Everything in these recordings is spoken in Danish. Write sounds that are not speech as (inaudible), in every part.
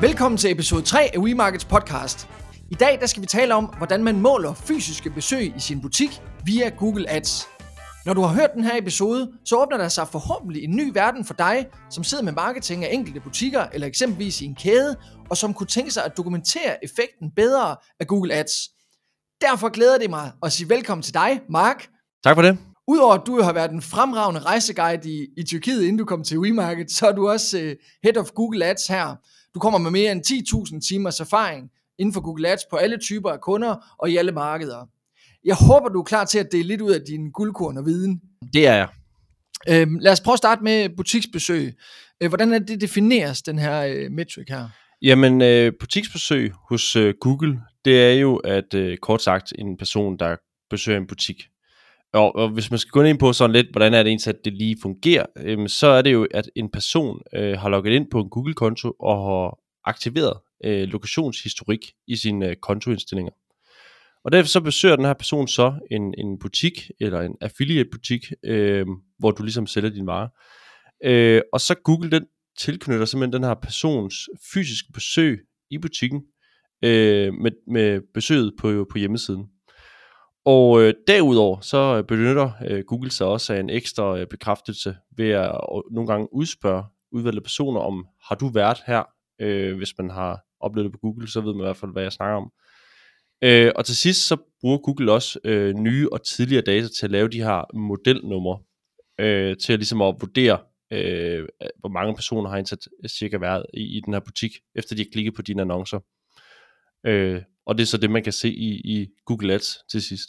Velkommen til episode 3 af WeMarkets podcast. I dag der skal vi tale om, hvordan man måler fysiske besøg i sin butik via Google Ads. Når du har hørt den her episode, så åbner der sig forhåbentlig en ny verden for dig, som sidder med marketing af enkelte butikker eller eksempelvis i en kæde, og som kunne tænke sig at dokumentere effekten bedre af Google Ads. Derfor glæder det mig at sige velkommen til dig, Mark. Tak for det. Udover at du har været en fremragende rejseguide i, i Tyrkiet, inden du kom til WeMarket, så er du også uh, Head of Google Ads her. Du kommer med mere end 10.000 timers erfaring inden for Google Ads på alle typer af kunder og i alle markeder. Jeg håber, du er klar til at dele lidt ud af din guldkorn og viden. Det er jeg. Øhm, lad os prøve at starte med butiksbesøg. Øh, hvordan er det defineres, den her øh, metric her? Jamen, øh, butiksbesøg hos øh, Google, det er jo, at øh, kort sagt, en person, der besøger en butik. Og, og hvis man skal gå ind på sådan lidt, hvordan er det egentlig, at det lige fungerer, øhm, så er det jo, at en person øh, har logget ind på en Google-konto og har aktiveret øh, lokationshistorik i sine øh, kontoindstillinger. Og derfor så besøger den her person så en, en butik, eller en affiliate butik, øh, hvor du ligesom sælger din varer. Øh, og så Google den tilknytter simpelthen den her persons fysiske besøg i butikken øh, med, med besøget på, på hjemmesiden. Og øh, derudover så øh, benytter øh, Google sig også af en ekstra øh, bekræftelse ved at øh, nogle gange udspørge udvalgte personer om, har du været her? Øh, hvis man har oplevet det på Google, så ved man i hvert fald, hvad jeg snakker om. Øh, og til sidst så bruger Google også øh, nye og tidligere data til at lave de her modelnumre, øh, til at ligesom at vurdere, øh, hvor mange personer har indsat cirka været i, i den her butik, efter de har klikket på dine annoncer. Øh, og det er så det, man kan se i, i Google Ads til sidst.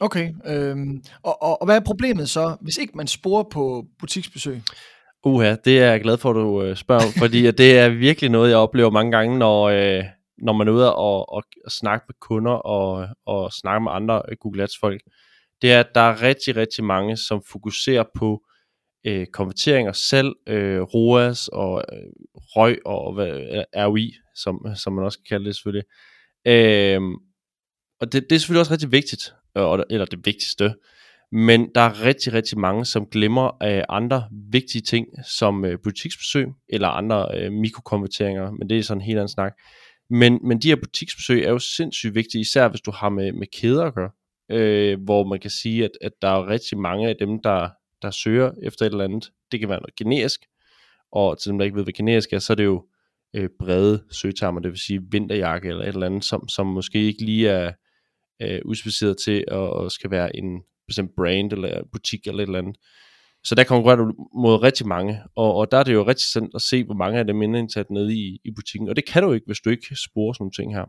Okay, øhm, og, og, og hvad er problemet så, hvis ikke man sporer på butiksbesøg? Uha, det er jeg glad for, at du øh, spørger fordi det er virkelig noget, jeg oplever mange gange, når, øh, når man er ude og, og, og snakke med kunder og, og snakke med andre Google Ads folk. Det er, at der er rigtig, rigtig mange, som fokuserer på øh, konverteringer selv, øh, ROAS og øh, ROI og hvad, ROI, som, som man også kan kalde det selvfølgelig. Øh, og det, det er selvfølgelig også rigtig vigtigt, øh, eller det vigtigste, men der er rigtig, rigtig mange, som glemmer øh, andre vigtige ting, som øh, butiksbesøg, eller andre øh, mikrokonverteringer, men det er sådan en helt anden snak. Men, men de her butiksbesøg er jo sindssygt vigtige, især hvis du har med, med kæder at gøre, øh, hvor man kan sige, at, at der er rigtig mange af dem, der, der søger efter et eller andet. Det kan være noget generisk, og til dem, der ikke ved, hvad generisk er, så er det jo øh, brede søgetermer, det vil sige vinterjakke eller et eller andet, som, som måske ikke lige er øh, udspecificeret til at, skal være en bestemt brand eller butik eller et eller andet. Så der konkurrerer du mod rigtig mange, og, og der er det jo rigtig sandt at se, hvor mange af dem er indsat nede i, i butikken, og det kan du ikke, hvis du ikke sporer sådan nogle ting her.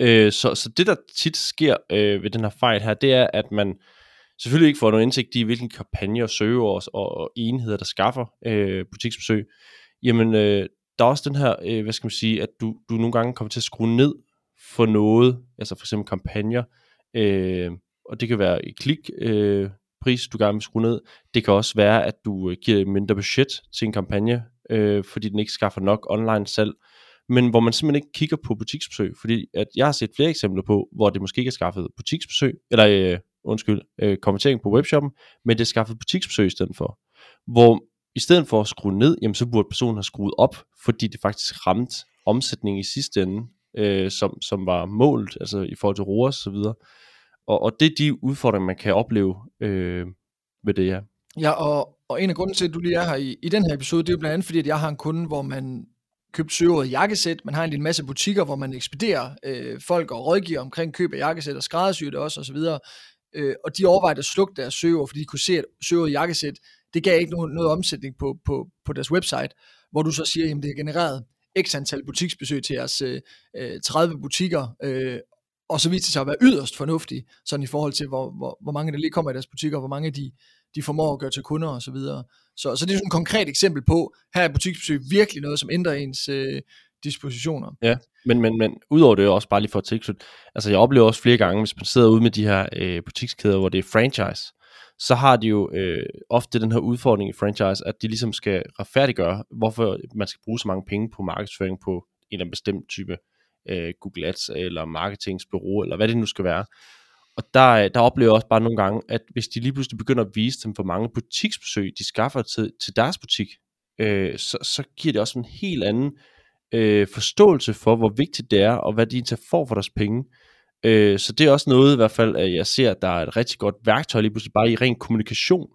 Øh, så, så det der tit sker øh, ved den her fejl her, det er, at man selvfølgelig ikke får nogen indsigt i, hvilken kampagne og søger og, og enheder, der skaffer øh, butiksbesøg. Jamen, øh, der er også den her, øh, hvad skal man sige, at du, du nogle gange kommer til at skrue ned for noget, altså for eksempel kampagner, øh, og det kan være et klik, øh, pris, du gerne vil skrue ned. Det kan også være, at du øh, giver mindre budget til en kampagne, øh, fordi den ikke skaffer nok online salg, men hvor man simpelthen ikke kigger på butiksbesøg, fordi at jeg har set flere eksempler på, hvor det måske ikke er skaffet butiksbesøg, eller øh, undskyld, øh, konvertering på webshoppen, men det er skaffet butiksbesøg i stedet for. Hvor i stedet for at skrue ned, jamen så burde personen have skruet op, fordi det faktisk ramte omsætningen i sidste ende, øh, som, som var målt, altså i forhold til ROAS og så videre. Og, og det er de udfordringer, man kan opleve øh, med det, ja. Ja, og, og en af grunden til, at du lige er her i, i den her episode, det er jo blandt andet fordi, at jeg har en kunde, hvor man købt søgeordet jakkesæt. Man har en lille masse butikker, hvor man ekspederer øh, folk og rådgiver omkring køb af jakkesæt og skræddersyr det også osv. Øh, og de overvejede at slukke deres søgeord, fordi de kunne se, at søgeordet jakkesæt, det gav ikke noget, noget omsætning på, på, på deres website, hvor du så siger, at det er genereret x antal butiksbesøg til jeres øh, øh 30 butikker, øh, og så viste det sig at være yderst fornuftigt, sådan i forhold til, hvor, hvor, hvor mange der lige kommer i deres butikker, og hvor mange de, de formår at gøre til kunder og så videre. Så, så det er sådan et konkret eksempel på, her er butiksbesøg virkelig noget, som ændrer ens øh, dispositioner. Ja, men, men, men udover det også bare lige for at tilslutte, altså jeg oplever også flere gange, hvis man sidder ude med de her øh, butikskæder, hvor det er franchise, så har de jo øh, ofte den her udfordring i franchise, at de ligesom skal retfærdiggøre, hvorfor man skal bruge så mange penge på markedsføring på en eller anden bestemt type øh, Google Ads eller marketingsbureau, eller hvad det nu skal være. Og der, øh, der oplever jeg også bare nogle gange, at hvis de lige pludselig begynder at vise dem, for mange butiksbesøg de skaffer til, til deres butik, øh, så, så giver det også en helt anden øh, forståelse for, hvor vigtigt det er, og hvad de indtil får for deres penge. Øh, så det er også noget i hvert fald, at jeg ser, at der er et rigtig godt værktøj lige pludselig bare i ren kommunikation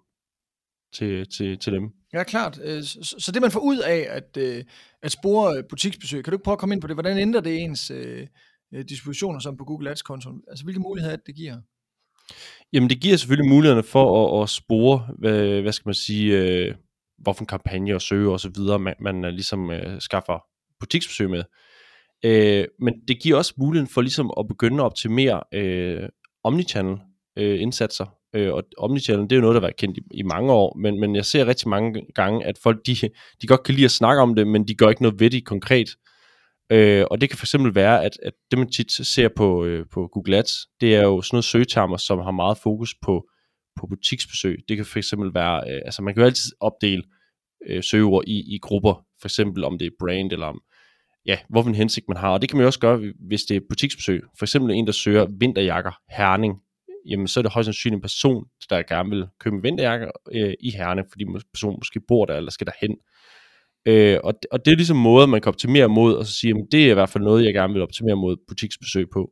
til, til, til dem. Ja, klart. Øh, så, det man får ud af at, øh, at spore butiksbesøg, kan du ikke prøve at komme ind på det? Hvordan ændrer det ens øh, dispositioner som på Google Ads-kontoen? Altså hvilke muligheder det giver? Jamen det giver selvfølgelig mulighederne for at, at spore, hvad, hvad skal man sige, øh, hvorfor en kampagne og søge og så videre, man, man ligesom øh, skaffer butiksbesøg med. Øh, men det giver også muligheden for ligesom at begynde at optimere øh, omnichannel øh, indsatser. Øh, og omnichannel, det er jo noget, der har været kendt i, i mange år, men, men jeg ser rigtig mange gange, at folk, de, de godt kan lide at snakke om det, men de gør ikke noget ved det konkret. Øh, og det kan fx være, at, at det man tit ser på, øh, på Google Ads, det er jo sådan noget søgetermer, som har meget fokus på, på butiksbesøg. Det kan fx være, øh, altså man kan jo altid opdele øh, søgeord i, i grupper, for eksempel om det er brand, eller om, ja, hvorfor en hensigt man har. Og det kan man jo også gøre, hvis det er butiksbesøg. For eksempel en, der søger vinterjakker, Herning, jamen så er det højst sandsynligt en person, der gerne vil købe en vinterjakke øh, i Herning, fordi personen måske bor der, eller skal derhen. Øh, og, og det er ligesom måde, man kan optimere mod, og så sige, jamen det er i hvert fald noget, jeg gerne vil optimere mod butiksbesøg på.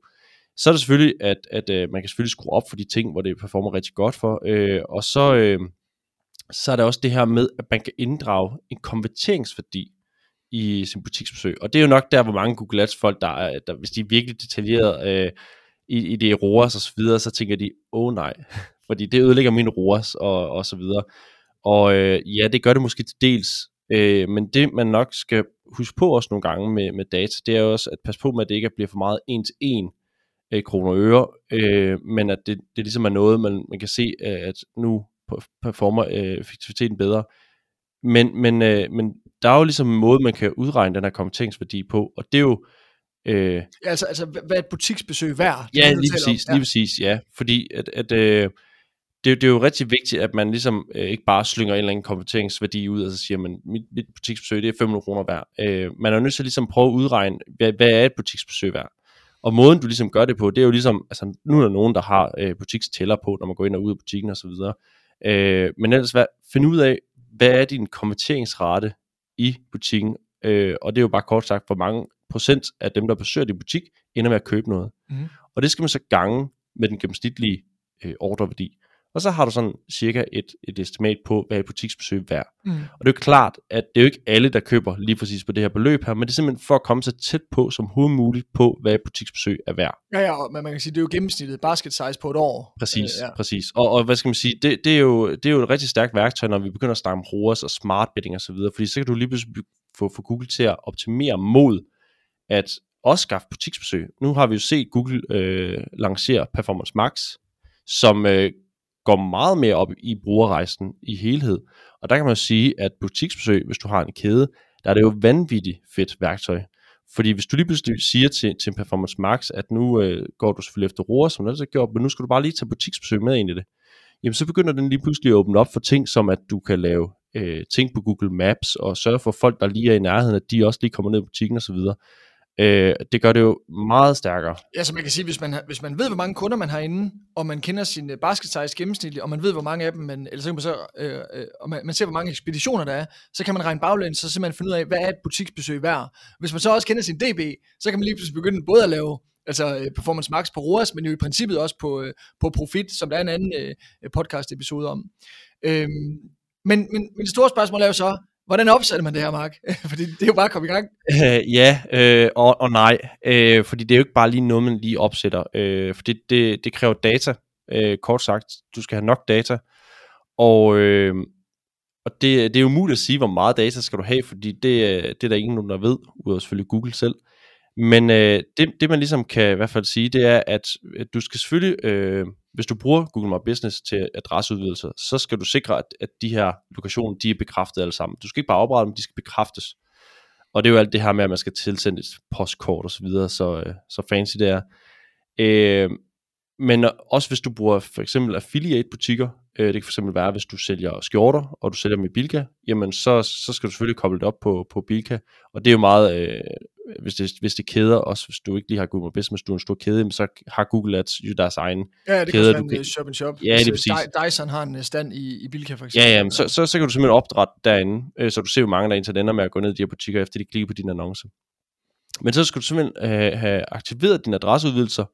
Så er det selvfølgelig, at, at øh, man kan selvfølgelig skrue op for de ting, hvor det performer rigtig godt for, øh, og så, øh, så er der også det her med, at man kan inddrage en konverteringsværdi i sin butiksbesøg. Og det er jo nok der, hvor mange Google Ads folk, der, er, der hvis de er virkelig detaljeret øh, i, i det ROAS og så videre, så tænker de, åh oh, nej, (laughs) fordi det ødelægger min ROAS og, og så videre. Og øh, ja, det gør det måske til dels, øh, men det man nok skal huske på også nogle gange med, med data, det er også at passe på med, at det ikke bliver for meget en til en øh, kroner og øre, øh, men at det, det ligesom er noget, man, man kan se, øh, at nu performer øh, effektiviteten bedre. Men, men, øh, men der er jo ligesom en måde, man kan udregne den her kompetenceværdi på, og det er jo... Øh, ja, altså, altså, hvad er et butiksbesøg værd? Ja, lige præcis, ja. lige præcis, ja. Fordi at, at øh, det, det er jo rigtig vigtigt, at man ligesom øh, ikke bare slynger en eller anden kompetenceværdi ud, og så siger man, mit, mit butiksbesøg, det er 500 kroner værd. Øh, man er nødt til at ligesom prøve at udregne, hvad, hvad er et butiksbesøg værd? Og måden, du ligesom gør det på, det er jo ligesom, altså nu er der nogen, der har øh, butikstæller på, når man går ind og ud af butikken og så videre. Øh, men ellers, hvad, find ud af, hvad er din konverteringsrate i butikken, øh, og det er jo bare kort sagt, hvor mange procent af dem, der besøger din butik, ender med at købe noget. Mm. Og det skal man så gange med den gennemsnitlige øh, ordreværdi. Og så har du sådan cirka et, et estimat på, hvad et butiksbesøg er værd. Mm. Og det er jo klart, at det er jo ikke alle, der køber lige præcis på det her beløb her, men det er simpelthen for at komme så tæt på som muligt på, hvad et butiksbesøg er værd. Ja, ja, men man kan sige, det er jo gennemsnittet basket size på et år. Præcis, øh, ja. præcis. Og, og hvad skal man sige, det, det, er jo, det er jo et rigtig stærkt værktøj, når vi begynder at snakke om ROAS og smart bidding og så videre, fordi så kan du lige pludselig få, få Google til at optimere mod at også skaffe butiksbesøg. Nu har vi jo set Google øh, lancere Performance Max, som øh, går meget mere op i brugerrejsen i helhed. Og der kan man sige, at butiksbesøg, hvis du har en kæde, der er det jo vanvittigt fedt værktøj. Fordi hvis du lige pludselig siger til, til Performance Max, at nu øh, går du selvfølgelig efter roer, som du altid har gjort, men nu skal du bare lige tage butiksbesøg med ind i det, jamen så begynder den lige pludselig at åbne op for ting, som at du kan lave øh, ting på Google Maps, og sørge for folk, der lige er i nærheden, at de også lige kommer ned i butikken osv. Øh, det gør det jo meget stærkere. Ja, så man kan sige, hvis man, hvis man ved, hvor mange kunder man har inde, og man kender sin øh, basket size gennemsnitligt, og man ved, hvor mange af dem, man, eller så kan man, så, øh, øh, og man, man ser, hvor mange ekspeditioner der er, så kan man regne baglæns, så simpelthen finde ud af, hvad er et butiksbesøg værd. Hvis man så også kender sin DB, så kan man lige pludselig begynde både at lave altså øh, Performance Max på ROAS, men jo i princippet også på, øh, på Profit, som der er en anden øh, podcast episode om. Øhm, men, men, men det store spørgsmål er jo så, Hvordan opsatte man det her, Mark? (laughs) fordi det er jo bare at komme i gang. Øh, ja, øh, og, og nej. Øh, fordi det er jo ikke bare lige noget, man lige opsætter. Øh, for det, det, det kræver data, øh, kort sagt. Du skal have nok data. Og, øh, og det, det er jo at sige, hvor meget data skal du have, fordi det, det er der ingen, der ved, udover selvfølgelig Google selv. Men øh, det, det man ligesom kan i hvert fald sige, det er, at, at du skal selvfølgelig, øh, hvis du bruger Google My Business til adresseudvidelser, så skal du sikre, at, at de her lokationer, de er bekræftet alle sammen. Du skal ikke bare oprette dem, de skal bekræftes. Og det er jo alt det her med, at man skal tilsende et postkort og så videre, så, øh, så fancy det er. Øh, men også hvis du bruger for eksempel affiliate butikker, øh, det kan for eksempel være, hvis du sælger skjorter, og du sælger med Bilka, jamen så, så skal du selvfølgelig koble det op på, på Bilka, og det er jo meget øh, hvis det, hvis det kæder, også hvis du ikke lige har Google Business, du er en stor kæde, så har Google Ads jo deres egen Ja, det kæder, kan være en shop and shop. Ja, det er præcis. Dyson har en øh, stand i, i Bilka for eksempel. Ja, ja, så, så, så kan du simpelthen opdrætte derinde, øh, så du ser, hvor mange der indtil ender med at gå ned i de her butikker, efter de klikker på din annonce. Men så skal du simpelthen øh, have aktiveret dine adresseudvidelser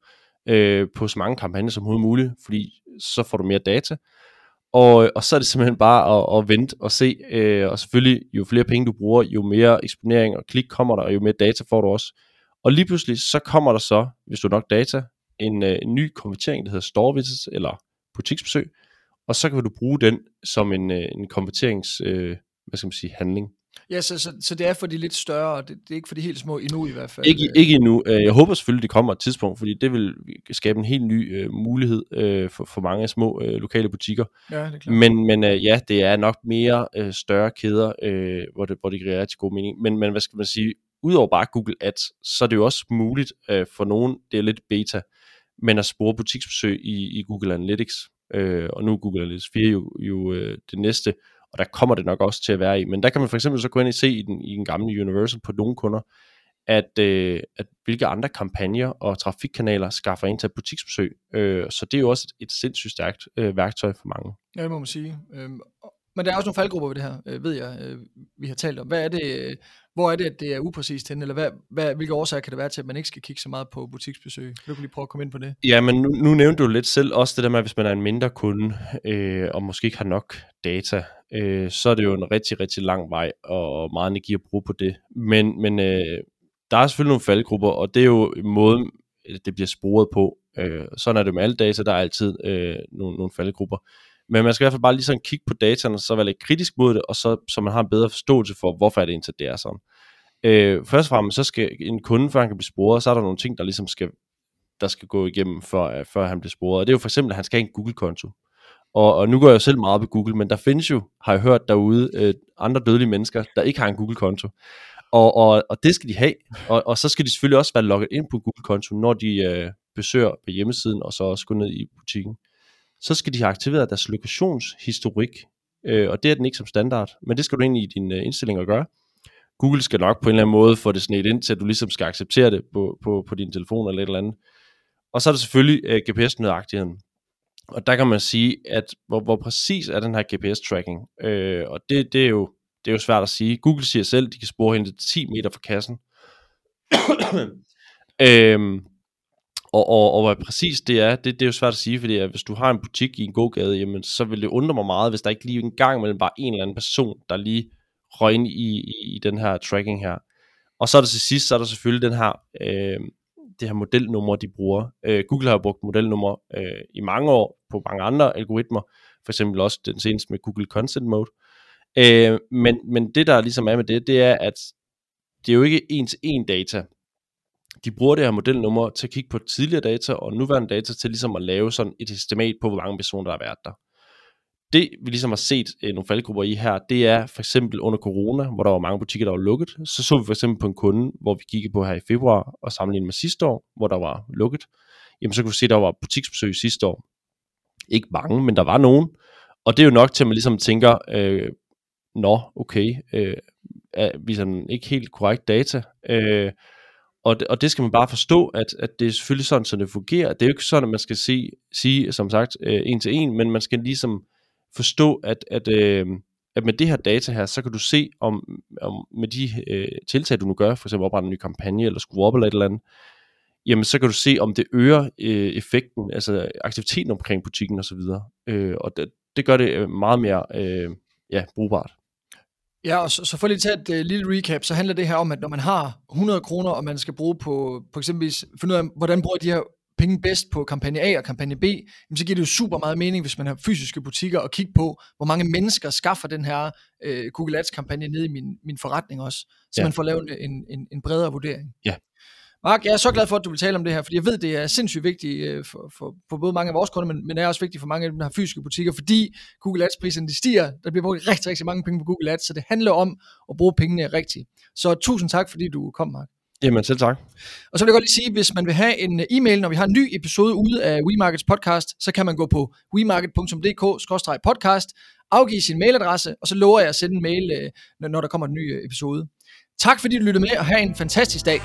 øh, på så mange kampagner som overhovedet muligt, fordi så får du mere data. Og, og så er det simpelthen bare at, at vente og se, øh, og selvfølgelig jo flere penge du bruger, jo mere eksponering og klik kommer der, og jo mere data får du også. Og lige pludselig så kommer der så, hvis du har nok data, en, øh, en ny konvertering, der hedder store visits, eller butiksbesøg, og så kan du bruge den som en, øh, en konverterings, øh, hvad skal man sige, handling. Ja, så, så, så det er for de lidt større, det, det er ikke for de helt små endnu i hvert fald. Ikke, ikke endnu. Øh, jeg håber selvfølgelig, det kommer et tidspunkt, fordi det vil skabe en helt ny uh, mulighed uh, for, for mange små uh, lokale butikker. Ja, det er klart. Men, men uh, ja, det er nok mere uh, større kæder, uh, hvor, det, hvor det giver rigtig god mening. Men, men hvad skal man sige, udover bare Google Ads, så er det jo også muligt uh, for nogen, det er lidt beta, men at spore butiksbesøg i, i Google Analytics. Uh, og nu er Google Analytics 4 jo, jo uh, det næste, og der kommer det nok også til at være i. Men der kan man for eksempel så gå ind og se i den, i den gamle Universal på nogle kunder, at, øh, at hvilke andre kampagner og trafikkanaler skaffer ind til butiksbesøg. Øh, så det er jo også et, et sindssygt stærkt øh, værktøj for mange. Ja, det må man sige. Øhm, men der er også nogle faldgrupper ved det her, øh, ved jeg, øh, vi har talt om. Hvad er det, øh, hvor er det, at det er upræcist hen, eller hvad, hvad, hvilke årsager kan det være til, at man ikke skal kigge så meget på butiksbesøg? Kan du lige prøve at komme ind på det? Ja, men nu, nu nævnte du lidt selv også det der med, at hvis man er en mindre kunde, øh, og måske ikke har nok data, øh, så er det jo en rigtig, rigtig lang vej, og meget energi at bruge på det. Men, men øh, der er selvfølgelig nogle faldgrupper, og det er jo måden, det bliver sporet på. Øh, sådan er det med alle data, der er altid øh, nogle, nogle faldgrupper. Men man skal i hvert fald bare lige sådan kigge på dataen, og så være lidt kritisk mod det, og så, så man har en bedre forståelse for, hvorfor er det egentlig, det er sådan. Øh, først og fremmest, så skal en kunde, før han kan blive sporet, så er der nogle ting, der ligesom skal, der skal gå igennem, før, før han bliver sporet. Og det er jo for eksempel, at han skal have en Google-konto. Og, og nu går jeg jo selv meget op i Google, men der findes jo, har jeg hørt derude, øh, andre dødelige mennesker, der ikke har en Google-konto. Og, og, og det skal de have. Og, og så skal de selvfølgelig også være logget ind på Google-konto, når de øh, besøger på hjemmesiden, og så også gå ned i butikken så skal de have aktiveret deres lokationshistorik, øh, og det er den ikke som standard, men det skal du ind i din øh, indstilling gøre. Google skal nok på en eller anden måde få det snedt ind til, at du ligesom skal acceptere det på, på, på din telefon eller et eller andet. Og så er der selvfølgelig øh, GPS-nødagtigheden. Og der kan man sige, at hvor, hvor præcis er den her GPS-tracking? Øh, og det, det, er jo, det er jo svært at sige. Google siger selv, at de kan spore hende 10 meter fra kassen. (coughs) øhm, og, og, og hvad præcis det er, det, det er jo svært at sige, fordi at hvis du har en butik i en gågade, jamen, så vil det undre mig meget, hvis der ikke lige en gang mellem bare en eller anden person, der lige røg ind i, i, i den her tracking her. Og så er der til sidst, så er der selvfølgelig den her, øh, det her modelnummer, de bruger. Øh, Google har brugt modelnummer øh, i mange år på mange andre algoritmer, for eksempel også den seneste med Google Consent Mode. Øh, men, men det der ligesom er med det, det er, at det er jo ikke ens til en data de bruger det her modelnummer til at kigge på tidligere data og nuværende data til ligesom at lave sådan et estimat på, hvor mange personer der har været der. Det vi ligesom har set øh, nogle faldgrupper i her, det er for eksempel under corona, hvor der var mange butikker, der var lukket. Så så vi for eksempel på en kunde, hvor vi kiggede på her i februar og sammenlignede med sidste år, hvor der var lukket. Jamen så kunne vi se, at der var butiksbesøg sidste år. Ikke mange, men der var nogen. Og det er jo nok til, at man ligesom tænker, øh, nå, okay, øh, er, vi sådan ikke helt korrekt data. Øh, og det, og det skal man bare forstå, at, at det er selvfølgelig sådan, så det fungerer. Det er jo ikke sådan, at man skal se, sige som sagt, øh, en til en, men man skal ligesom forstå, at, at, øh, at med det her data her, så kan du se, om, om med de øh, tiltag, du nu gør, for eksempel oprette en ny kampagne, eller skrue op eller et eller andet, jamen så kan du se, om det øger øh, effekten, altså aktiviteten omkring butikken osv. Øh, og det, det gør det øh, meget mere øh, ja, brugbart. Ja, og så, så for lige til et uh, lille recap, så handler det her om, at når man har 100 kroner, og man skal bruge på, på eksempelvis, finde ud af, hvordan bruger de her penge bedst på kampagne A og kampagne B, jamen så giver det jo super meget mening, hvis man har fysiske butikker, og kigge på, hvor mange mennesker skaffer den her uh, Google Ads kampagne ned i min, min forretning også, så ja. man får lavet en, en, en bredere vurdering. Ja. Mark, jeg er så glad for, at du vil tale om det her, fordi jeg ved, det er sindssygt vigtigt øh, for, for, for både mange af vores kunder, men, men er også vigtigt for mange af dem, der har fysiske butikker, fordi Google Ads-priserne de stiger. Der bliver brugt rigtig, rigtig mange penge på Google Ads, så det handler om at bruge pengene rigtigt. Så tusind tak, fordi du kom, Mark. Jamen selv tak. Og så vil jeg godt lige sige, hvis man vil have en øh, e-mail, når vi har en ny episode ude af WeMarkets podcast, så kan man gå på wemarket.dk-podcast, afgive sin mailadresse, og så lover jeg at sende en mail, øh, når der kommer en ny episode. Tak fordi du lyttede med, og have en fantastisk dag.